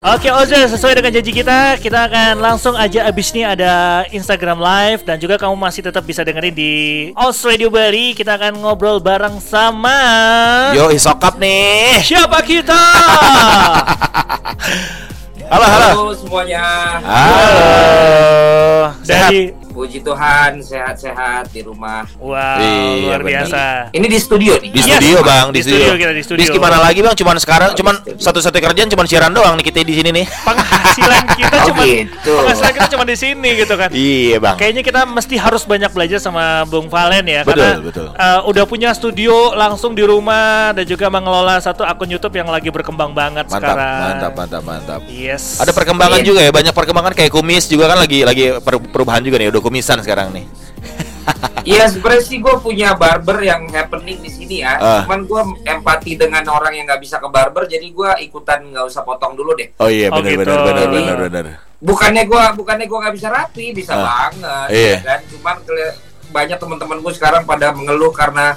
Oke Oza, sesuai dengan janji kita, kita akan langsung aja abis ini ada Instagram Live dan juga kamu masih tetap bisa dengerin di Oz Radio Bali. Kita akan ngobrol bareng sama Yo, isokap nih. siapa kita? Halo, halo. Halo semuanya. Halo. Sehat. Dari Puji Tuhan sehat-sehat di rumah. wow Iya, luar biasa. Ini di studio nih. Di Yes. studio, Bang, Di di, studio kita, di studio. Bis gimana lagi, Bang? Cuman sekarang Oh, cuman di studio. satu-satu kerjaan cuman siaran doang nih kita di sini nih. Penghasilan kita Oh, cuma gitu. penghasilan kita cuma di sini gitu kan. iya, Bang. Kayaknya kita mesti harus banyak belajar sama Bung Valen ya Betul, karena betul. uh, udah punya studio langsung di rumah dan juga mengelola satu akun YouTube yang lagi berkembang banget Mantap, sekarang. mantap, mantap, mantap. Yes. Ada perkembangan Iya. juga ya, banyak perkembangan kayak kumis juga kan lagi lagi per- perubahan juga nih, udah kumisan sekarang nih. Iya sebenarnya sih gue punya barber yang happening di sini ya. Ah. Cuman gue empati dengan orang yang nggak bisa ke barber, jadi gue ikutan nggak usah potong dulu deh. Oh iya, Oh, benar gitu. benar benar benar benar. Bukannya gue bukannya gue nggak bisa rapi, bisa Ah. banget. Iya. ya kan? Cuman banyak teman-teman gue sekarang pada mengeluh karena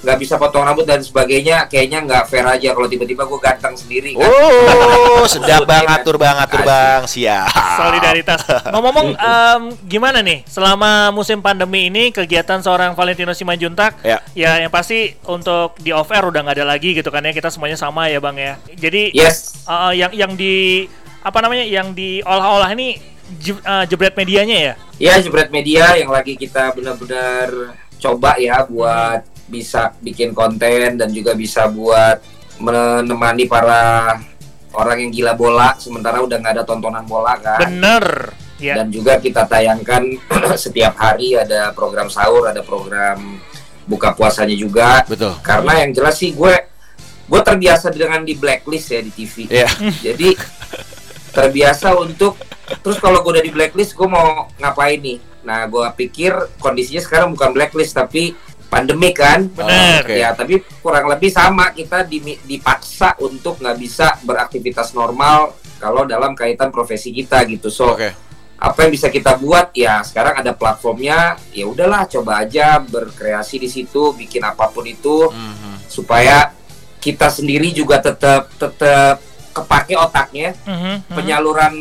nggak bisa potong rambut dan sebagainya. Kayaknya nggak fair aja kalau tiba-tiba gue ganteng sendiri kan. Oh, sedap bang, atur bang, atur bang, siap. solidaritas. Ngomong-ngomong, em, gimana nih selama musim pandemi ini kegiatan seorang Valentino Simanjuntak? Ya. Ya, yang pasti untuk di off air udah nggak ada lagi gitu kan ya kita semuanya sama ya bang ya. Jadi Yes. uh, yang yang di apa namanya yang diolah-olah ini je- uh, jebret medianya ya. Ya jebret media yang lagi kita benar-benar coba ya buat bisa bikin konten dan juga bisa buat menemani para orang yang gila bola sementara udah nggak ada tontonan bola kan. Bener. Ya. Dan juga kita tayangkan setiap hari ada program sahur, ada program buka puasanya juga. Betul. Karena yang jelas sih gue gue terbiasa dengan di blacklist ya di TV. Iya. Jadi terbiasa untuk terus kalau gue udah di blacklist gue mau ngapain nih? Nah gue pikir kondisinya sekarang bukan blacklist tapi pandemi kan. Bener. Oke. Ya tapi kurang lebih sama kita di- dipaksa untuk nggak bisa beraktivitas normal kalau dalam kaitan profesi kita gitu. So Oke. apa yang bisa kita buat ya sekarang ada platformnya ya udahlah coba aja berkreasi di situ bikin apa pun itu Mhm. supaya kita sendiri juga tetap tetap kepake otaknya Mhm, mhm. penyaluran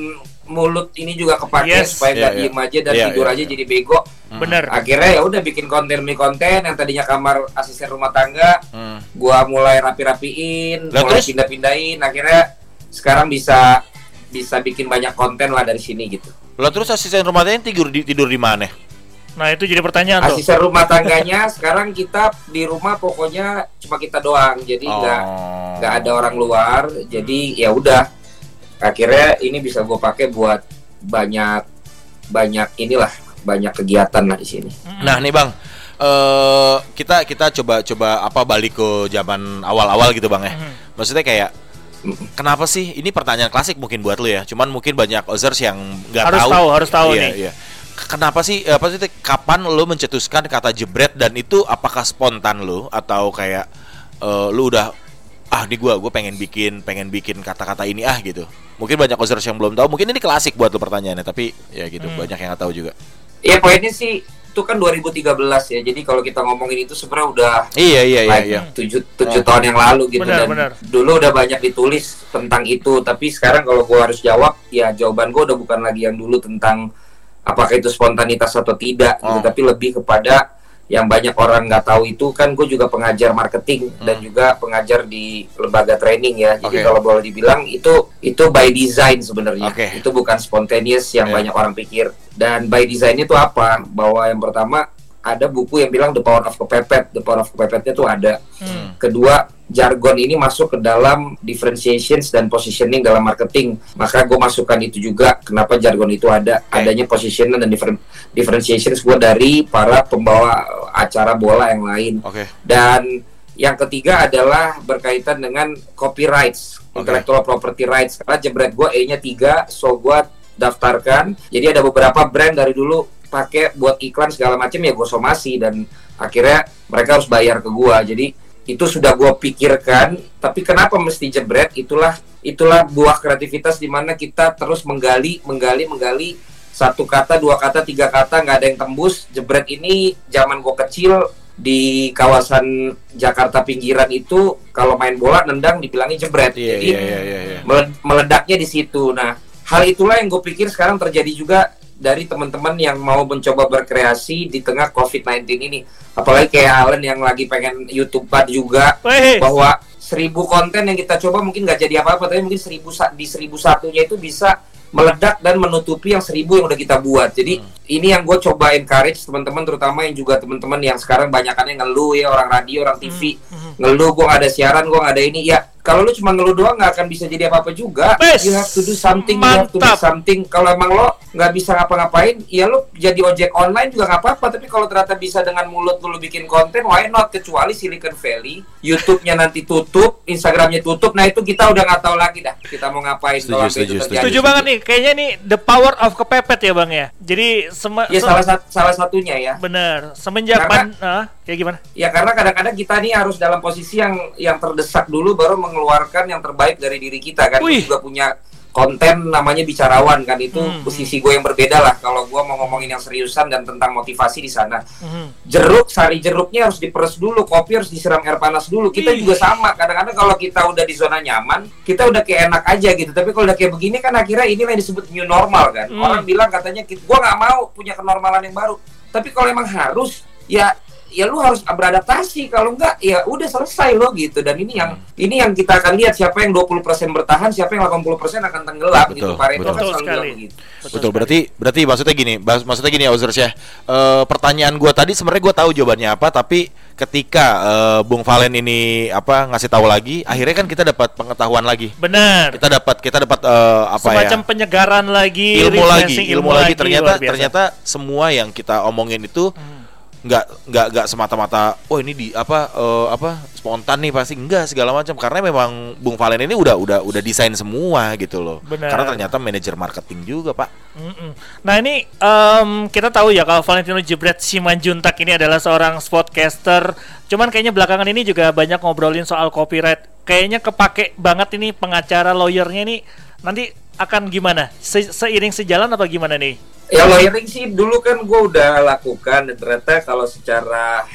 mulut ini juga kepake Yes. supaya nggak Iya, iya. diem aja dan Iya, tidur iya, aja iya. jadi bego Bener. akhirnya ya udah bikin konten demi konten yang tadinya kamar asisten rumah tangga Hmm. gua mulai rapi-rapiin mulai pindah-pindahin akhirnya sekarang bisa bisa bikin banyak konten lah dari sini gitu Lah terus asisten rumah tangga tidur di tidur di mana? Nah itu jadi pertanyaan tuh. asisten rumah tangganya sekarang kita di rumah pokoknya cuma kita doang jadi nggak Oh. nggak ada orang luar jadi ya udah akhirnya ini bisa gue pakai buat banyak banyak inilah banyak kegiatan lah di sini Mhm. Nah nih bang, eh kita kita coba coba apa balik ke zaman awal-awal gitu bang ya. Mhm. Maksudnya kayak kenapa sih? Ini pertanyaan klasik mungkin buat lu ya. Cuman mungkin banyak ozers yang nggak Harus tahu. tahu, harus tahu Iya, nih. Iya. Kenapa sih? Apa sih? Kapan lu mencetuskan kata jebret dan itu apakah spontan lu atau kayak eh, lu udah ah di gua gue pengen bikin pengen bikin kata-kata ini ah gitu. Mungkin banyak ozers yang belum tahu. Mungkin ini klasik buat lu pertanyaannya tapi ya gitu Hmm. banyak yang nggak tahu juga. Ya poinnya sih itu kan 2013 ya jadi kalau kita ngomongin itu sebenarnya udah Iya iya iya iya. tujuh tujuh tahun yang lalu gitu Benar, dan benar. dulu udah banyak ditulis tentang itu tapi sekarang kalau gua harus jawab ya jawaban gua udah bukan lagi yang dulu tentang apakah itu spontanitas atau tidak gitu Oh. tapi lebih kepada yang banyak orang nggak tahu itu kan gue juga pengajar marketing dan Hmm. juga pengajar di lembaga training ya jadi Oke. kalau boleh dibilang itu itu by design sebenarnya Oke. itu bukan spontaneous yang Iya. banyak orang pikir dan by design itu apa bahwa yang pertama ada buku yang bilang the power of kepepet the power of kepepetnya tuh ada Hmm. kedua jargon ini masuk ke dalam differentiations dan positioning dalam marketing maka gue masukkan itu juga kenapa jargon itu ada Oke. adanya positioning dan different differentiations gue dari para pembawa acara bola yang lain Oke. dan yang ketiga adalah berkaitan dengan copyrights, Oke. intellectual property rights. Karena jebret gue E-nya 3, so gue daftarkan. Jadi ada beberapa brand dari dulu pakai buat iklan segala macam ya gue somasi dan akhirnya mereka harus bayar ke gue. Jadi itu sudah gue pikirkan. Tapi kenapa mesti jebret? Itulah itulah buah kreativitas di mana kita terus menggali, menggali, menggali satu kata, dua kata, tiga kata nggak ada yang tembus. Jebret ini zaman gue kecil di kawasan Jakarta pinggiran itu kalau main bola nendang dibilangnya jebret. Iya, Jadi iya, iya, iya, iya. mele- meledaknya di situ. Nah, hal itulah yang gue pikir sekarang terjadi juga dari teman-teman yang mau mencoba berkreasi di tengah COVID-19 ini. Apalagi kayak Allen yang lagi pengen YouTuber juga Weh, bahwa seribu konten yang kita coba mungkin nggak jadi apa-apa tapi mungkin seribu di seribu satunya itu bisa meledak dan menutupi yang seribu yang udah kita buat. Jadi ini yang gue coba encourage teman-teman terutama yang juga teman-teman yang sekarang banyakannya ngeluh ya orang radio orang TV ngeluh gue nggak ada siaran gue nggak ada ini. Ya kalau lu cuma ngeluh doang nggak akan bisa jadi apa-apa juga Wes, you have to do something you have to do mantap. something kalau emang lo nggak bisa ngapa-ngapain ya lu jadi ojek online juga nggak apa-apa tapi kalau ternyata bisa dengan mulut lu bikin konten why not kecuali Silicon Valley YouTube-nya nanti tutup Instagramnya tutup nah itu kita udah nggak tahu lagi dah kita mau ngapain Setuju, setuju, itu setuju. terjadi. setuju banget nih. Kayaknya nih the power of kepepet ya bang ya. Jadi sema ya salah sat- salah satunya ya bener semenjak Karena- pan, ah, kayak gimana? ya karena kadang-kadang kita nih harus dalam posisi yang yang terdesak dulu baru mengeluarkan yang terbaik dari diri kita kan Wih. Juga punya konten namanya bicarawan kan itu Hmm. posisi gue yang berbeda lah kalau gue mau ngomongin yang seriusan dan tentang motivasi di sana Mhm. jeruk sari jeruknya harus diperes dulu kopi harus disiram air panas dulu kita Ih. juga sama kadang-kadang kalau kita udah di zona nyaman kita udah kayak enak aja gitu tapi kalau udah kayak begini kan akhirnya inilah yang disebut new normal kan Hmm. orang bilang katanya gue nggak mau punya kenormalan yang baru tapi kalau emang harus ya ya lu harus beradaptasi kalau enggak ya udah selesai lo gitu dan ini yang ini yang kita akan lihat siapa yang 20% bertahan siapa yang 80% akan tenggelam gitu Betul, Pareto betul. kan Betul selalu bilang sekali. begitu Betul, berarti berarti maksudnya gini, maksudnya gini ya Ozers ya. Eh, pertanyaan gua tadi sebenarnya gua tahu jawabannya apa, tapi ketika eh, Bung Valen ini apa ngasih tahu lagi, akhirnya kan kita dapat pengetahuan lagi. Bener. Kita dapat kita dapat eh, apa Semacam ya? penyegaran lagi, ilmu lagi, refreshing ilmu lagi ternyata ternyata semua yang kita omongin itu nggak nggak nggak semata-mata oh ini di apa eh, apa spontan nih pasti enggak segala macam karena memang Bung Valen ini udah udah udah desain semua gitu loh Benar. karena ternyata manajer marketing juga pak Mm-mm. Nah ini em, kita tahu ya kalau Valentino Jebret Simanjuntak ini adalah seorang sportcaster. Cuman kayaknya belakangan ini juga banyak ngobrolin soal copyright. Kayaknya kepake banget ini pengacara lawyernya ini nanti akan gimana? Se- seiring sejalan apa gimana nih? Ya lawyering sih dulu kan gue udah lakukan dan ternyata kalau secara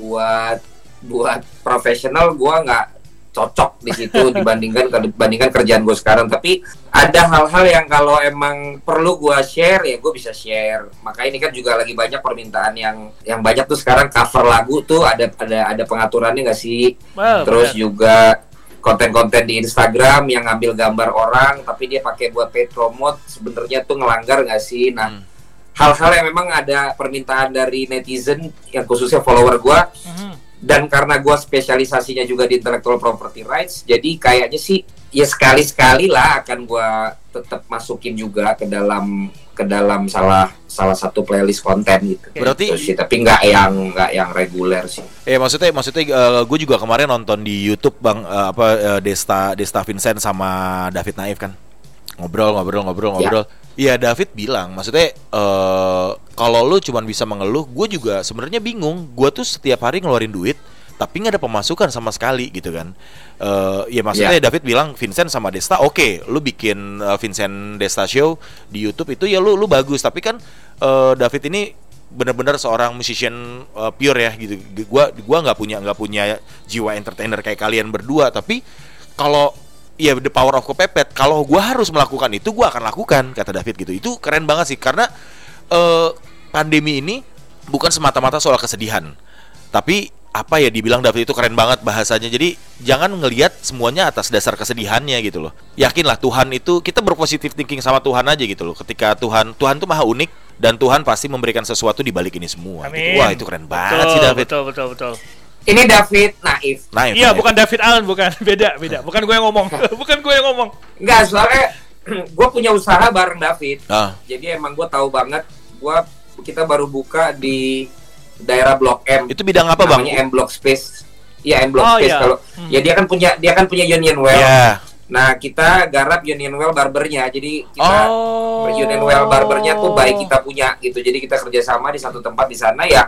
buat buat profesional gue nggak cocok di situ dibandingkan dibandingkan kerjaan gue sekarang. Tapi ada hal-hal yang kalau emang perlu gue share ya gue bisa share. Maka ini kan juga lagi banyak permintaan yang yang banyak tuh sekarang cover lagu tuh ada ada ada pengaturannya nggak sih? Wow, Terus benar. juga konten-konten di Instagram yang ngambil gambar orang tapi dia pakai buat paid promote sebenarnya tuh ngelanggar nggak sih? Nah, Hmm. hal-hal yang memang ada permintaan dari netizen yang khususnya follower gua Mhm. dan karena gua spesialisasinya juga di intellectual property rights, jadi kayaknya sih ya sekali-sekali lah akan gua tetap masukin juga ke dalam ke dalam salah salah satu playlist konten gitu. Berarti- Gitu sih, tapi nggak yang nggak yang reguler sih. Eh maksudnya maksudnya gue juga kemarin nonton di YouTube bang eh, apa eh, Desta Desta Vincent sama David Naif kan ngobrol ngobrol ngobrol Ya. ngobrol. Iya David bilang maksudnya eh kalau lu cuman bisa mengeluh, gue juga sebenarnya bingung. Gue tuh setiap hari ngeluarin duit tapi nggak ada pemasukan sama sekali gitu kan. Eh ya maksudnya Ya. David bilang Vincent sama Desta oke, lu bikin eh, Vincent Desta show di YouTube itu ya lu lu bagus tapi kan eh, David ini benar-benar seorang musician uh, pure ya gitu. Gua gua nggak punya nggak punya jiwa entertainer kayak kalian berdua, tapi kalau ya the power of kepepet, kalau gua harus melakukan itu gua akan lakukan kata David gitu. Itu keren banget sih karena eh, pandemi ini bukan semata-mata soal kesedihan. Tapi apa ya dibilang David itu keren banget bahasanya. Jadi jangan ngelihat semuanya atas dasar kesedihannya gitu loh. Yakinlah Tuhan itu kita berpositif thinking sama Tuhan aja gitu loh. Ketika Tuhan Tuhan tuh maha unik dan Tuhan pasti memberikan sesuatu di balik ini semua. gitu. Wah, itu keren banget Betul, sih David. Betul betul betul. Ini David Naif. Naif, Iya naif. bukan David Allen bukan beda beda. Bukan gue yang ngomong. bukan gue yang ngomong. Enggak, soalnya gue punya usaha bareng David. Ah, Jadi emang gue tahu banget. Gue kita baru buka di daerah Blok M. itu bidang apa, Bang? namanya M Block Space. Iya M Block Oh, Space iya. kalau Hmm. ya dia kan punya dia kan punya Union Well. Iya. Nah kita garap Union Well barbernya. Jadi kita Oh. Union Well barbernya tuh baik kita punya gitu. Jadi kita kerjasama di satu tempat di sana ya.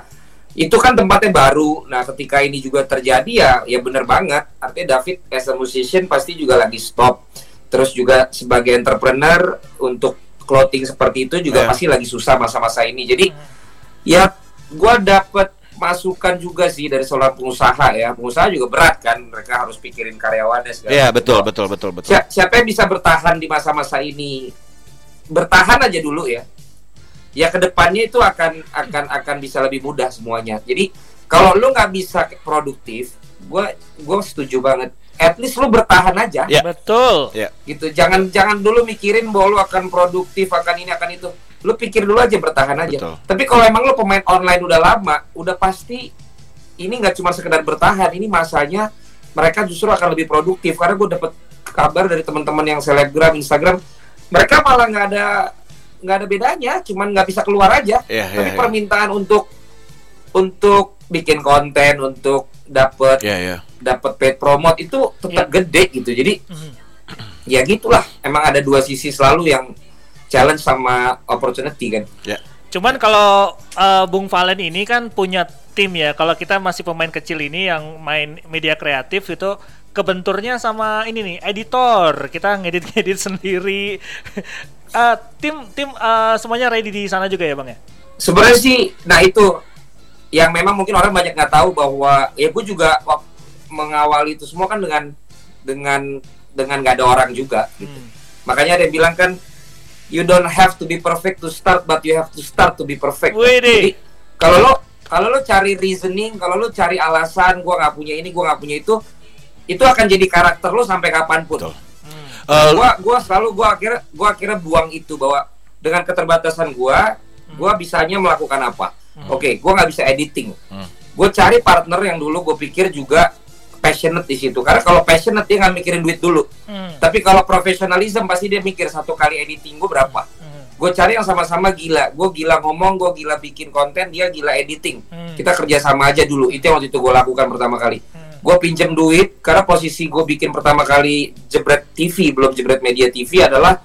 Itu kan tempatnya baru. Nah ketika ini juga terjadi ya ya bener banget. Artinya David as a musician pasti juga lagi stop. Terus juga sebagai entrepreneur untuk clothing seperti itu juga Iya. pasti lagi susah masa-masa ini. Jadi ya gua dapet masukan juga sih dari seorang pengusaha ya. Pengusaha juga berat kan, mereka harus pikirin karyawannya segala. Iya, macam. betul, betul, betul, betul. Si- siapa yang bisa bertahan di masa-masa ini? Bertahan aja dulu ya. Ya ke depannya itu akan akan akan bisa lebih mudah semuanya. Jadi kalau lu nggak bisa produktif, gue gue setuju banget. At least lu bertahan aja Ya. Betul. gitu. Jangan jangan dulu mikirin bahwa lu akan produktif akan ini akan itu. Lu pikir dulu aja bertahan aja. Betul. Tapi kalau emang lu pemain online udah lama, udah pasti ini nggak cuma sekedar bertahan, ini masanya mereka justru akan lebih produktif karena gue dapet kabar dari teman-teman yang selebgram Instagram, mereka malah nggak ada nggak ada bedanya, cuman nggak bisa keluar aja. Iya, iya, Tapi iya. permintaan untuk untuk bikin konten, untuk dapet Iya, iya. dapat paid promote itu tetap gede gitu. Jadi Mhm. ya gitulah. Emang ada dua sisi selalu yang challenge sama opportunity kan. Cuman kalau eh, Bung Valen ini kan punya tim ya. Kalau kita masih pemain kecil ini yang main media kreatif itu kebenturnya sama ini nih editor. Kita ngedit-ngedit sendiri. Eh, tim tim eh, semuanya ready di sana juga ya bang ya. Sebenarnya sih, nah itu yang memang mungkin orang banyak nggak tahu bahwa ya gue juga mengawali itu semua kan dengan dengan dengan nggak ada orang juga. Gitu. Hmm. Makanya ada yang bilang kan you don't have to be perfect to start but you have to start to be perfect. Jadi kalau lo kalau lo cari reasoning, kalau lo cari alasan gua nggak punya ini, gua nggak punya itu, itu akan jadi karakter lo sampai kapan pun. Betul. Hmm. Eh, Gua gua selalu gua akhirnya gua akhirnya buang itu bahwa dengan keterbatasan gua, gua bisanya melakukan apa. Oke, gua nggak bisa editing. Hmm. Gue cari partner yang dulu gue pikir juga passionate di situ. Karena kalau passionate dia nggak mikirin duit dulu. Hmm. Tapi kalau profesionalism pasti dia mikir satu kali editing gue berapa. Hmm. Gue cari yang sama-sama gila. Gue gila ngomong, gue gila bikin konten, dia gila editing. Hmm. Kita kerja sama aja dulu. Itu yang waktu itu gue lakukan pertama kali. Hmm. Gue pinjem duit karena posisi gue bikin pertama kali jebret TV belum jebret media TV adalah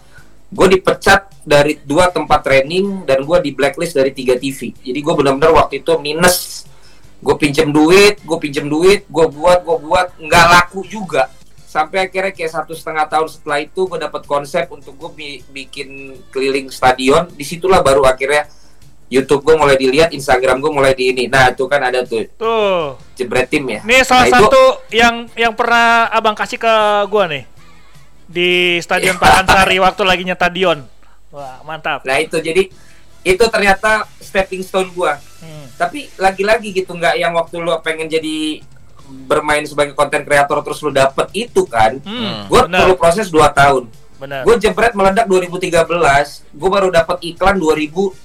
gue dipecat dari dua tempat training dan gue di blacklist dari tiga TV. Jadi gue benar-benar waktu itu minus. Gue pinjem duit, gue pinjem duit, gue buat, gue buat, nggak laku juga. Sampai akhirnya kayak satu setengah tahun setelah itu gue dapat konsep untuk gue bi- bikin keliling stadion. Di situlah baru akhirnya YouTube gue mulai dilihat, Instagram gue mulai di ini. Nah itu kan ada tuh Tuh. jebret tim ya. Ini salah Nah, itu- satu yang yang pernah abang kasih ke gua nih di Stadion Pakansari waktu lagi nyetadion. Wah mantap. Nah itu jadi itu ternyata stepping stone gua. Hmm. Tapi lagi-lagi gitu nggak yang waktu lu pengen jadi bermain sebagai konten kreator terus lu dapet itu kan. Hmm. Gua benar. perlu proses 2 tahun. Gue jebret meledak 2013, gue baru dapat iklan 2018.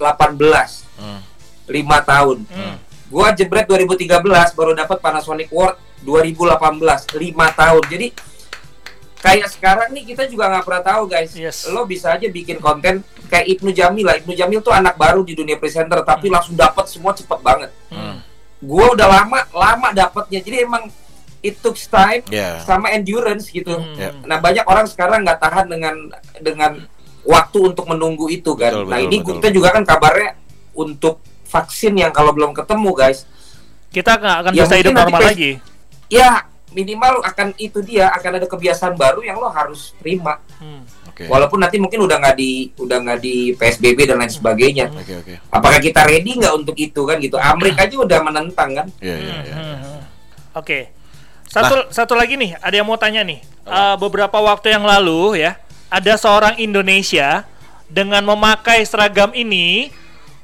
Hmm. 5 tahun. Hmm. Gua jebret 2013 baru dapat Panasonic Award 2018, 5 tahun. Jadi kayak sekarang nih kita juga nggak pernah tahu guys. Yes. Lo bisa aja bikin konten kayak Ibnu Jamil lah. Ibnu Jamil tuh anak baru di dunia presenter tapi langsung dapat semua cepet banget. Hmm. Gua udah lama lama dapatnya. Jadi emang it took time Ya. sama endurance gitu. Hmm. Nah banyak orang sekarang nggak tahan dengan dengan waktu untuk menunggu itu kan. Betul, nah betul, ini betul. kita juga kan kabarnya untuk vaksin yang kalau belum ketemu guys, Kita nggak akan Ya, bisa hidup normal lagi. ya minimal akan itu dia akan ada kebiasaan baru yang lo harus terima. Hmm. Oke. Walaupun nanti mungkin udah nggak di udah nggak di PSBB dan lain sebagainya. Oke, oke. Apakah kita ready nggak untuk itu kan gitu? Amerika aja udah menentang kan. Iya, iya, iya. Hmm, hmm. Oke. Satu satu lagi nih, ada yang mau tanya nih. Eh, beberapa waktu yang lalu ya, ada seorang Indonesia dengan memakai seragam ini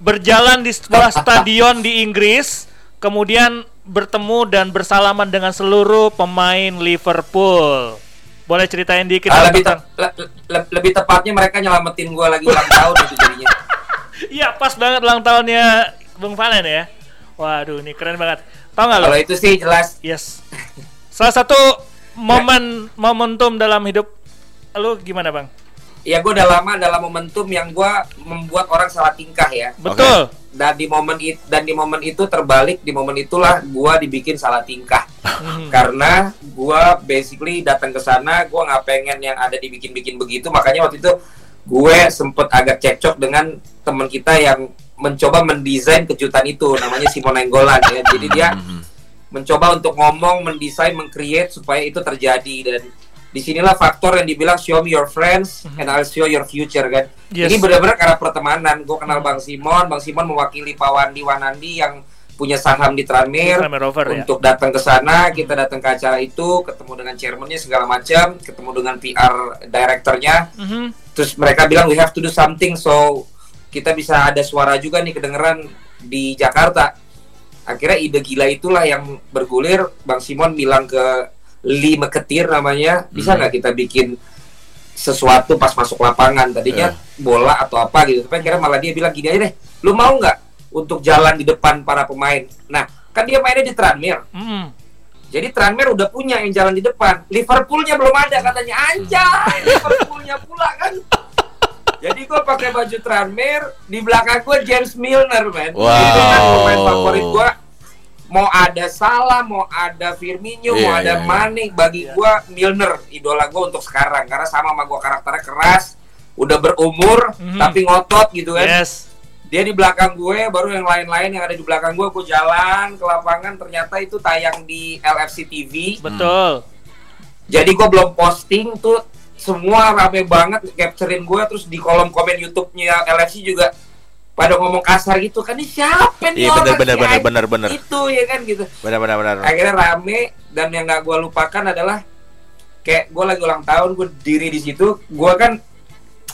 berjalan di sebuah stadion di Inggris, kemudian bertemu dan bersalaman dengan seluruh pemain Liverpool. Boleh ceritain dikit Ah, Bang, lebih, te- le- le- lebih tepatnya mereka nyelamatin gua lagi ulang tahun itu jadinya. Iya, pas banget ulang tahunnya Bung Valen ya. Waduh, ini keren banget. Tahu nggak lo? Kalau itu sih jelas Yes. Salah satu momen momentum dalam hidup lu gimana, Bang? ya gue udah lama dalam momentum yang gua membuat orang salah tingkah ya. Betul. Dan di momen itu dan di momen itu terbalik di momen itulah gua dibikin salah tingkah. Hmm. Karena gua basically datang ke sana gua nggak pengen yang ada dibikin-bikin begitu makanya waktu itu gue sempet agak cekcok dengan teman kita yang mencoba mendesain kejutan itu namanya Simon Enggolan ya. Jadi dia Mhm. mencoba untuk ngomong, mendesain, mengcreate supaya itu terjadi dan di sinilah faktor yang dibilang show me your friends and I'll show your future kan. Yes. Ini benar-benar karena pertemanan. Gue kenal Bang Simon, Bang Simon mewakili Pak Wandi Wanandi yang punya saham di Tranmere ya. untuk datang ke sana, kita datang ke acara itu, ketemu dengan chairmannya segala macam, ketemu dengan PR directornya, Mhm. terus mereka bilang we have to do something so kita bisa ada suara juga nih kedengeran di Jakarta. Akhirnya ide gila itulah yang bergulir. Bang Simon bilang ke Lee Meketir namanya, bisa Hmm. nggak kita bikin sesuatu pas masuk lapangan? Tadinya bola atau apa gitu. Tapi akhirnya malah dia bilang gini aja deh, lu mau nggak untuk jalan di depan para pemain? Nah, kan dia mainnya di Tranmere. Mhm. Jadi Tranmere udah punya yang jalan di depan. Liverpoolnya belum ada katanya. Anjay, Liverpoolnya pula kan. Jadi gue pakai baju Tranmere, di belakang gue James Milner, man. Wow. Itu kan pemain favorit gue. Mau ada Salah, mau ada Firmino, mau Iya, ada iya, iya. Mane, bagi gue Milner idola gue untuk sekarang. Karena sama sama gue karakternya keras, udah berumur, Mhm. tapi ngotot gitu kan Yes. dia di belakang gue baru yang lain-lain yang ada di belakang gue gue jalan ke lapangan ternyata itu tayang di LFC TV Betul. jadi gue belum posting tuh semua rame banget capturein gue terus di kolom komen YouTube-nya LFC juga pada ngomong kasar gitu kan ini siapa nih Iya, bener, orang bener, si bener, Aing?" bener, bener. itu ya kan gitu Benar benar benar. akhirnya rame dan yang nggak gue lupakan adalah kayak gue lagi ulang tahun gue diri di situ gue kan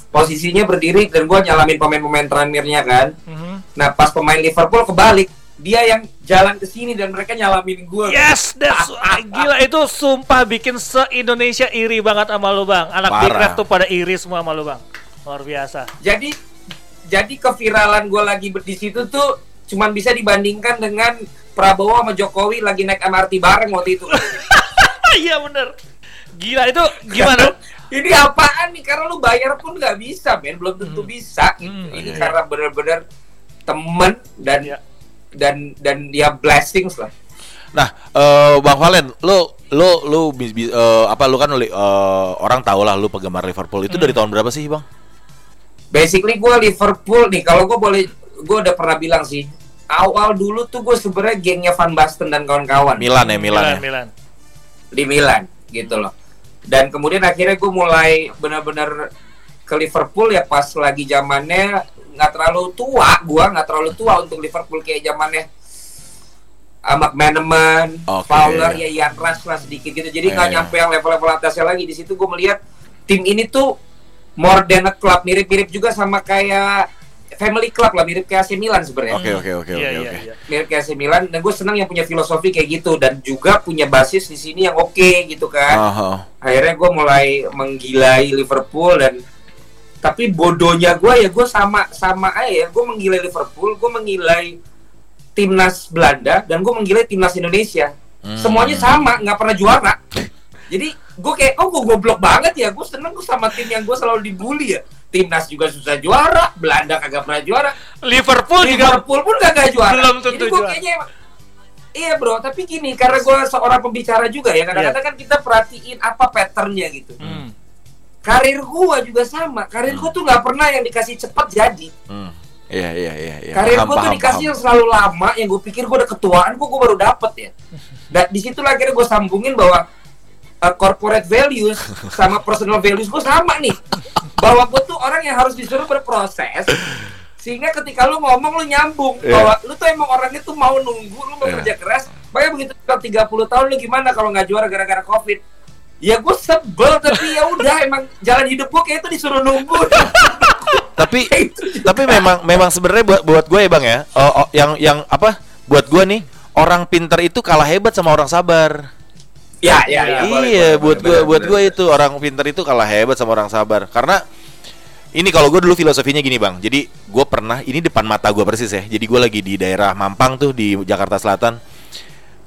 posisinya berdiri dan gue nyalamin pemain-pemain Tranmere-nya kan Mhm. Nah pas pemain Liverpool kebalik, dia yang jalan ke sini dan mereka nyalamin gue. Yes, that's ah, gila itu sumpah bikin se-Indonesia iri banget sama lu, Bang. Anak Big tuh pada iri semua sama lu, Bang. Luar biasa. Jadi jadi keviralan gue lagi di situ tuh cuman bisa dibandingkan dengan Prabowo sama Jokowi lagi naik MRT bareng waktu itu. Iya bener. Gila itu gimana? Ini apaan nih? Karena lu bayar pun nggak bisa, men. Belum tentu Hmm. bisa. Gitu. Hmm, Ini iya. karena bener-bener temen dan Iya. dan dan ya blessings lah. Nah, eh, Bang Valen, lu lu lu eh, apa lu kan eh, orang tahu lah lu penggemar Liverpool itu Hmm. dari tahun berapa sih, Bang? Basically gue Liverpool nih. Kalau gue boleh, gue udah pernah bilang sih. Awal dulu tuh gue sebenarnya gengnya Van Basten dan kawan-kawan Milan ya, Milan, Milan, ya. Milan. di Milan gitu loh. Dan kemudian akhirnya gue mulai benar-benar ke Liverpool ya pas lagi zamannya nggak terlalu tua, gua nggak terlalu tua untuk Liverpool kayak zamannya uh, McManaman, Oke. Fowler, ya Ian Rush lah sedikit gitu. Jadi nggak Eh. nyampe yang level-level atasnya lagi. Di situ gue melihat tim ini tuh more than a club, mirip-mirip juga sama kayak family club lah, mirip kayak AC Milan sebenarnya Oke, oke, oke, Iya, oke, iya, oke. iya. mirip kayak AC Milan dan gue senang yang punya filosofi kayak gitu dan juga punya basis di sini yang oke gitu kan Aha. akhirnya gue mulai menggilai Liverpool dan tapi bodohnya gue ya gue sama sama aja ya gue menggilai Liverpool gue menggilai timnas Belanda dan gue menggilai timnas Indonesia Hmm. semuanya sama nggak pernah juara jadi gue kayak oh gue goblok banget ya gue seneng gue sama tim yang gue selalu dibully ya timnas juga susah juara Belanda kagak pernah juara Liverpool juga Liverpool pun kagak juara. belum tentu Jadi juara. kayaknya emang- Iya bro, tapi gini karena gue seorang pembicara juga ya kadang-kadang kan kita perhatiin apa patternnya gitu. Hmm. Karir gua juga sama, karir gua tuh nggak pernah yang dikasih cepat jadi. Hmm. Iya, iya, iya, iya. karir gua tuh dikasih paham. yang selalu lama, yang gue pikir gua udah ketuaan, gua, gua baru dapet ya. Dan di situlah akhirnya gue sambungin bahwa uh, corporate values sama personal values gue sama nih. Bahwa gue tuh orang yang harus disuruh berproses sehingga ketika lu ngomong lu nyambung Iya. bahwa lu tuh emang orangnya tuh mau nunggu lu mau Iya. kerja keras makanya begitu kalau 30 tahun lu gimana kalau nggak juara gara-gara covid ya gue sebel tapi ya udah emang jalan hidup gue kayak itu disuruh nunggu Tapi tapi memang memang sebenarnya buat buat gue ya, Bang ya. Oh, oh, yang yang apa? Buat gue nih, orang pinter itu kalah hebat sama orang sabar. Ya ya ya boleh, iya, boleh, buat boleh, gue buat gue itu orang pinter itu kalah hebat sama orang sabar. Karena ini kalau gue dulu filosofinya gini bang. Jadi gue pernah ini depan mata gue persis ya. Jadi gue lagi di daerah Mampang tuh di Jakarta Selatan.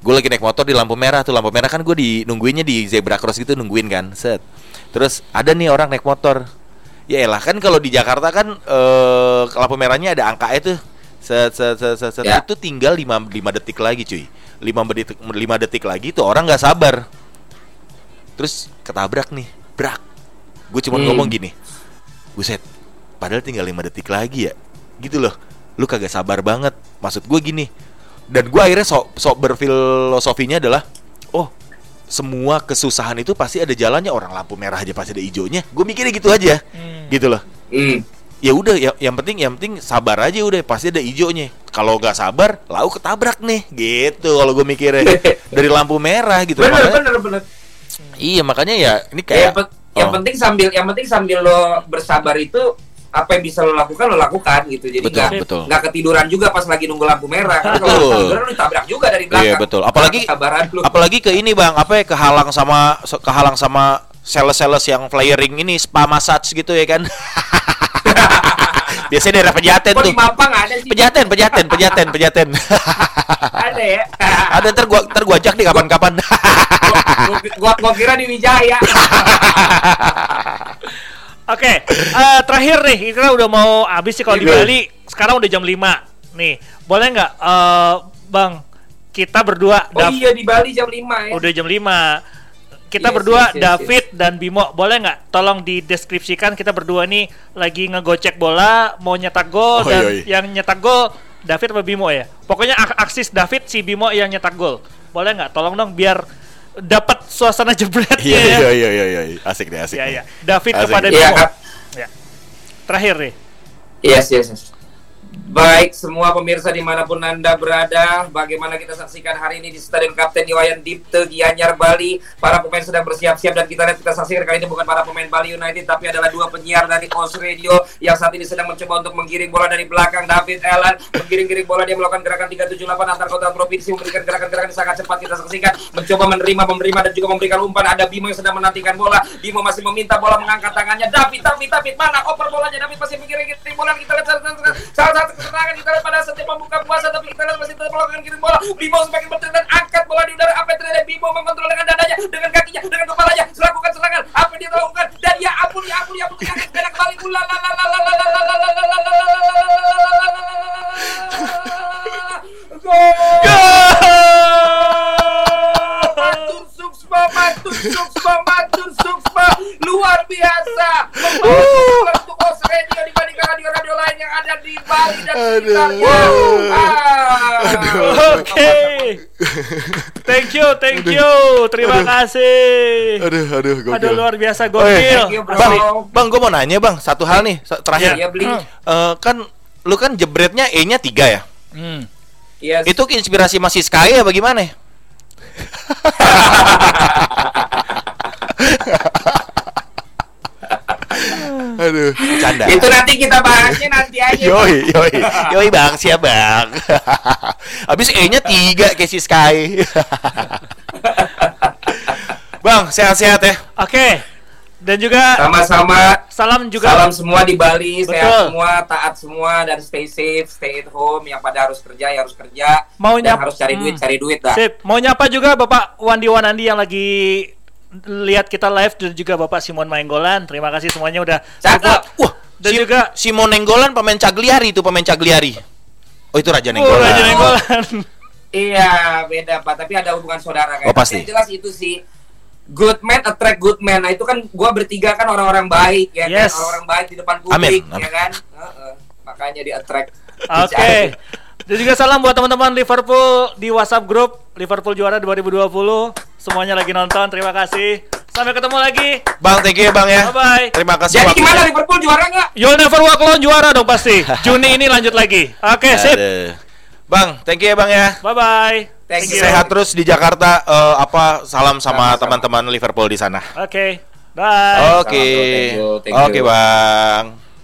Gue lagi naik motor di lampu merah tuh lampu merah kan gue di nungguinnya di zebra cross gitu nungguin kan. Set. Terus ada nih orang naik motor. Ya elah kan kalau di Jakarta kan eh lampu merahnya ada angkanya tuh. Set, set, set, set, set. Ya. Itu tinggal 5, 5 detik lagi cuy 5 detik, 5 detik lagi tuh orang nggak sabar Terus ketabrak nih Brak Gue cuma Hmm. ngomong gini Buset Padahal tinggal 5 detik lagi ya Gitu loh Lu kagak sabar banget Maksud gue gini Dan gue akhirnya sok sok berfilosofinya adalah Oh semua kesusahan itu pasti ada jalannya orang lampu merah aja pasti ada hijaunya gue mikirnya gitu aja Hmm. gitu loh Hmm. Ya udah ya yang penting yang penting sabar aja udah pasti ada hijaunya kalau nggak sabar lau ketabrak nih gitu kalau gue mikirnya. Dari lampu merah gitu. Bener Makanya- bener bener. Iya makanya ya ini Ya, kayak yang, pe- yang oh, penting sambil yang penting sambil lo bersabar itu apa yang bisa lo lakukan lo lakukan gitu. Jadi Betul, nggak betul. nggak ketiduran juga pas lagi nunggu lampu merah. Kan kalau Betul. ketiduran lo ditabrak juga dari belakang. Iya, betul. Apalagi- apalagi ke ini bang apa ya kehalang sama kehalang sama sales-sales yang flyering ini spa massage gitu ya kan biasanya daerah pejaten kok tuh. di Mampang ada sih? Pejaten pejaten pejaten pejaten. Ada ya? Ada ntar gua ntar gua ajak nih kapan-kapan. Gua, gua, gua kira di Wijaya. Oke, eh, terakhir nih, kita udah mau habis sih kalau di Iya. Bali. Sekarang udah jam 5 Nih, boleh nggak, eh, Bang, kita berdua, oh iya di Bali jam 5 ya. Udah jam 5 kita Yes, berdua, yes, yes, David dan Bimo, boleh nggak? Tolong dideskripsikan kita berdua nih lagi ngegocek bola, mau nyetak gol Oh, dan iya, iya. yang nyetak gol David apa Bimo ya? Pokoknya ak- aksis David si Bimo yang nyetak gol. Boleh nggak? Tolong dong biar dapat suasana jebretnya iya ya. iya iya iya iya asik deh asik Ya, deh. ya. David Asik. kepada Iya, Bimo. Kak. Ya. Terakhir nih. Yes, yes, yes. Baik, semua pemirsa di mana pun Anda berada, bagaimana kita saksikan hari ini di Stadion Kapten Iwayan Dipte, Gianyar, Bali. Para pemain sedang bersiap-siap dan kita lihat kita saksikan kali ini bukan para pemain Bali United, tapi adalah dua penyiar dari Os Radio yang saat ini sedang mencoba untuk menggiring bola dari belakang. David Allen menggiring-giring bola, dia melakukan gerakan 378 antar kota provinsi, memberikan gerakan-gerakan sangat cepat kita saksikan, mencoba menerima, menerima dan juga memberikan umpan. Ada Bimo yang sedang menantikan bola, Bimo masih meminta bola mengangkat tangannya. David, David, David, mana oper bolanya? David masih menggiring-giring bola, kita lihat satu kesenangan kita pada setiap membuka puasa tapi kita masih tetap melakukan kirim bola. Bimo semakin bergerak dan angkat bola di udara. Apa yang terjadi? Bimo mengontrol dengan dadanya dengan kakinya dengan kepalanya. Melakukan serangan. Apa yang dia lakukan? Dan ya ampun ya ampun ya ampun. Ya beda kembali Oke. Thank you, thank you. Terima kasih. aduh aduh gokil. Aduh luar biasa Oh, iya. You, gokil. bang bang gue mau nanya bang satu hal nih terakhir Ya beli Eh, kan lu kan jebretnya E nya tiga ya Hmm. Yes. itu inspirasi masih Sky ya bagaimana Aduh, canda. Itu nanti kita bahasnya nanti aja Yoi, yoi, yoi bang, siap bang. Habis E-nya tiga kayak si Sky. bang, sehat-sehat ya. Oke. Dan juga Sama-sama salam juga Salam semua di Bali, Betul. sehat semua, taat semua dan stay safe, stay at home. Yang pada harus kerja ya harus kerja. Mau dan nyap- harus cari duit, Hmm. cari duit dah. Sip. Mau nyapa juga Bapak Wandi Wanandi yang lagi lihat kita live dan juga Bapak Simon Maenggolan. Terima kasih semuanya udah Cakep. support. Wah, Dan si- juga Simon Nenggolan pemain Cagliari itu pemain Cagliari. Oh itu Raja Oh, Nenggolan. Raja Nenggolan. Iya, beda Pak, tapi ada hubungan saudara kan. Oh, pasti. Yang jelas itu sih good man attract good man. Nah, itu kan gua bertiga kan orang-orang baik ya Yes. kan, orang-orang baik di depan publik Amin, ya kan. Heeh. Makanya di attract. Oke. Dan juga salam buat teman-teman Liverpool di WhatsApp grup Liverpool juara 2020. Semuanya lagi nonton. Terima kasih. Sampai ketemu lagi. Bang, thank you ya Bang ya. Bye-bye. Terima kasih Jadi gimana Liverpool juara nggak? You'll never walk alone juara dong pasti. Juni ini lanjut lagi. Oke, sip. Aduh. Bang, thank you ya Bang ya. Bye bye. Thank you. Sehat terus di Jakarta. Eh, apa salam sama teman-teman Liverpool di sana. Oke. Bye. Oke. Thank thank Oke, you. Bang.